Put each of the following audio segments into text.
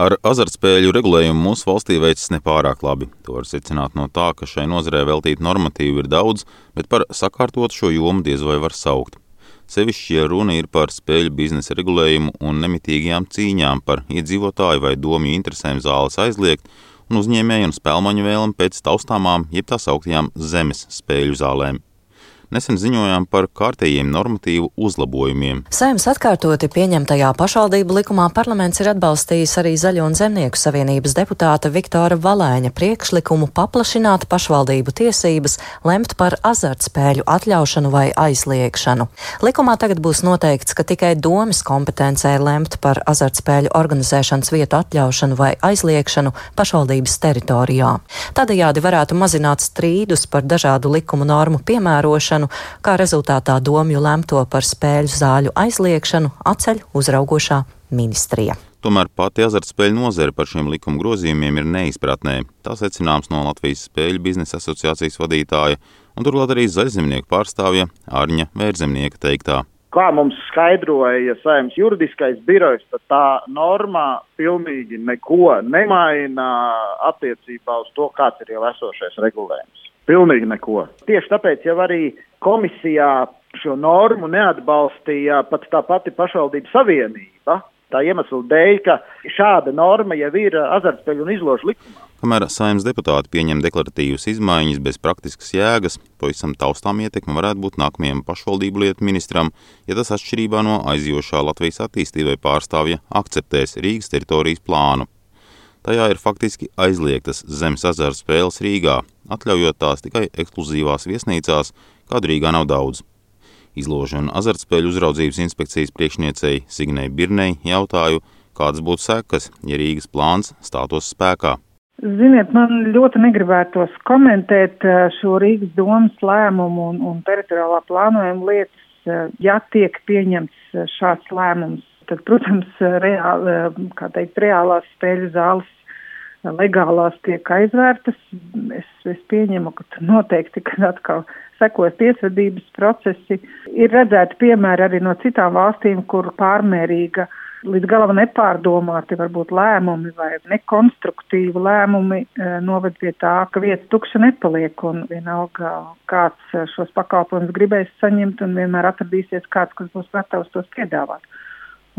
Ar azartspēļu regulējumu mūsu valstī veicas nepārāk labi. To var secināt no tā, ka šai nozarē veltīt normatīvu ir daudz, bet par sakārtotu šo jomu diez vai var saukt. Sevišķi, ja runa ir par spēļu biznesa regulējumu un nemitīgajām cīņām par iedzīvotāju vai domju interesēm zāles aizliegt, un uzņēmēju un spēlmaņu vēlam pēc taustāmām, jeb tā sauktajām zemes spēļu zālēm nesen ziņojām par kārtējiem normatīvu uzlabojumiem. Saimnes atkārtoti pieņemtajā pašvaldību likumā parlaments ir atbalstījis arī Zaļo un Zemnieku savienības deputāta Viktora Valēņa priekšlikumu paplašināt pašvaldību tiesības lemt par azartspēļu atļaušanu vai aizliekšanu. Likumā tagad būs noteikts, ka tikai domas kompetencē lemt par azartspēļu organizēšanas vietu atļaušanu vai aizliekšanu pašvaldības teritorijā. Tādējādi varētu mazināt strīdus par dažādu likumu normu piemērošanu ieviešanu, kā rezultātā domju lemto par spēļu zāļu aizliekšanu atceļ uzraugošā ministrija. Tomēr pati azartspēļu nozare par šiem likuma grozījumiem ir neizpratnē. Tā secināms no Latvijas Spēļu biznesa asociācijas vadītāja un turklāt arī zaļzemnieku pārstāvja Ārņa Vērzemnieka teiktā. Kā mums skaidroja saimnes juridiskais birojs, tad tā normā pilnīgi neko nemaina attiecībā uz to, kāds ir jau esošais regulējums. Pilnīgi neko. Tieši tāpēc jau arī komisijā šo normu neatbalstīja pat tā pati pašvaldību savienība. Tā iemesla dēļ, ka šāda norma jau ir azartspēļu un izložu likumā. Kamēr saimnes deputāti pieņem deklaratīvas izmaiņas bez praktiskas jēgas, pavisam taustām ietekme varētu būt nākamajam pašvaldību lietu ministram, ja tas atšķirībā no aizijošā Latvijas attīstībai pārstāvja akceptēs Rīgas teritorijas plānu. Tajā ir faktiski aizliegtas zemes azaru spēles Rīgā, atļaujot tās tikai ekskluzīvās viesnīcās, kādu Rīgā nav daudz. Izložu un azartspēļu uzraudzības inspekcijas priekšniecei Signei Birnei jautāju, kādas būtu sekas, ja Rīgas plāns stātos spēkā. Ziniet, man ļoti negribētos komentēt eh, šo Rīgas domas lēmumu un, un teritoriālā plānojuma lietas, eh, ja tiek pieņemts eh, šāds lēmums Tad, protams, reāli, teikt, reālās spēļu zāles legālās tiek aizvērtas. Es, es pieņemu, ka noteikti, kad atkal sekos tiesvedības procesi, ir redzēti piemēri arī no citām valstīm, kur pārmērīga līdz galam nepārdomāti varbūt lēmumi vai nekonstruktīvi lēmumi e, noved pie tā, ka vietas tukša nepaliek un vienalga kāds šos pakalpojumus gribēs saņemt un vienmēr atradīsies kāds, kas būs gatavs tos piedāvāt.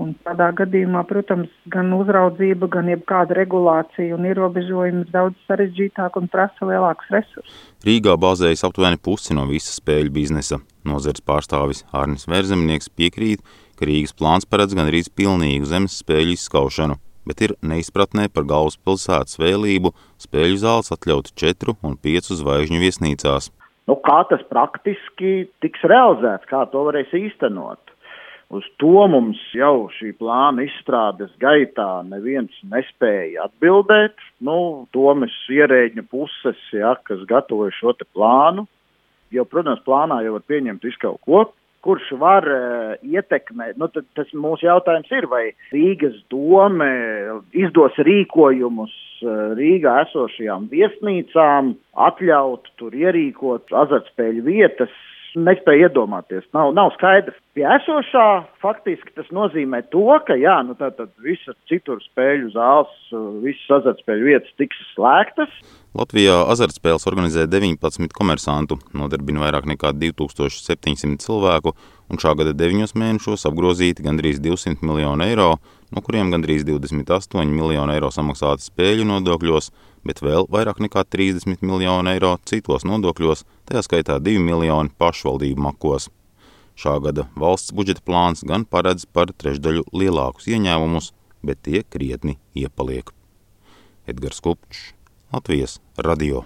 Un tādā gadījumā, protams, gan uzraudzība, gan jebkāda regulācija un ierobežojumi ir daudz sarežģītāk un prasa lielākus resursus. Rīgā bāzējas aptuveni pusi no visa spēļu biznesa. Nozares pārstāvis Arnis Vērzemnieks piekrīt, ka Rīgas plāns paredz gan arī pilnīgu zemes spēļu izskaušanu, bet ir neizpratnē par galvaspilsētas vēlību spēļu zāles atļaut četru un piecu zvaigžņu viesnīcās. Nu, kā tas praktiski tiks realizēts, kā to varēs īstenot? Uz to mums jau šī plāna izstrādes gaitā neviens nespēja atbildēt. Nu, domas ierēģņa puses, ja, kas gatavoja šo plānu, jau, protams, plānā jau var pieņemt visu kaut ko, kurš var uh, ietekmēt. Nu, tas mūsu jautājums ir, vai Rīgas doma izdos rīkojumus uh, Rīgā esošajām viesnīcām, atļaut tur ierīkot azartspēļu vietas nespēja iedomāties. Nav, nav skaidrs. Pie esošā faktiski tas nozīmē to, ka jā, nu tad, tad visas citur spēļu zāles, visas azartspēļu vietas tiks slēgtas. Latvijā azartspēles organizē 19 komersantu, nodarbina vairāk nekā 2700 cilvēku un šā gada 9 mēnešos apgrozīti gandrīz 200 miljonu eiro, no kuriem gandrīz 28 miljonu eiro samaksāti spēļu nodokļos, bet vēl vairāk nekā 30 miljonu eiro citos nodokļos, tajā skaitā 2 miljoni pašvaldību makos. Šā gada valsts budžeta plāns gan paredz par trešdaļu lielākus ieņēmumus, bet tie krietni iepaliek. Edgars Kupčs, Latvijas radio.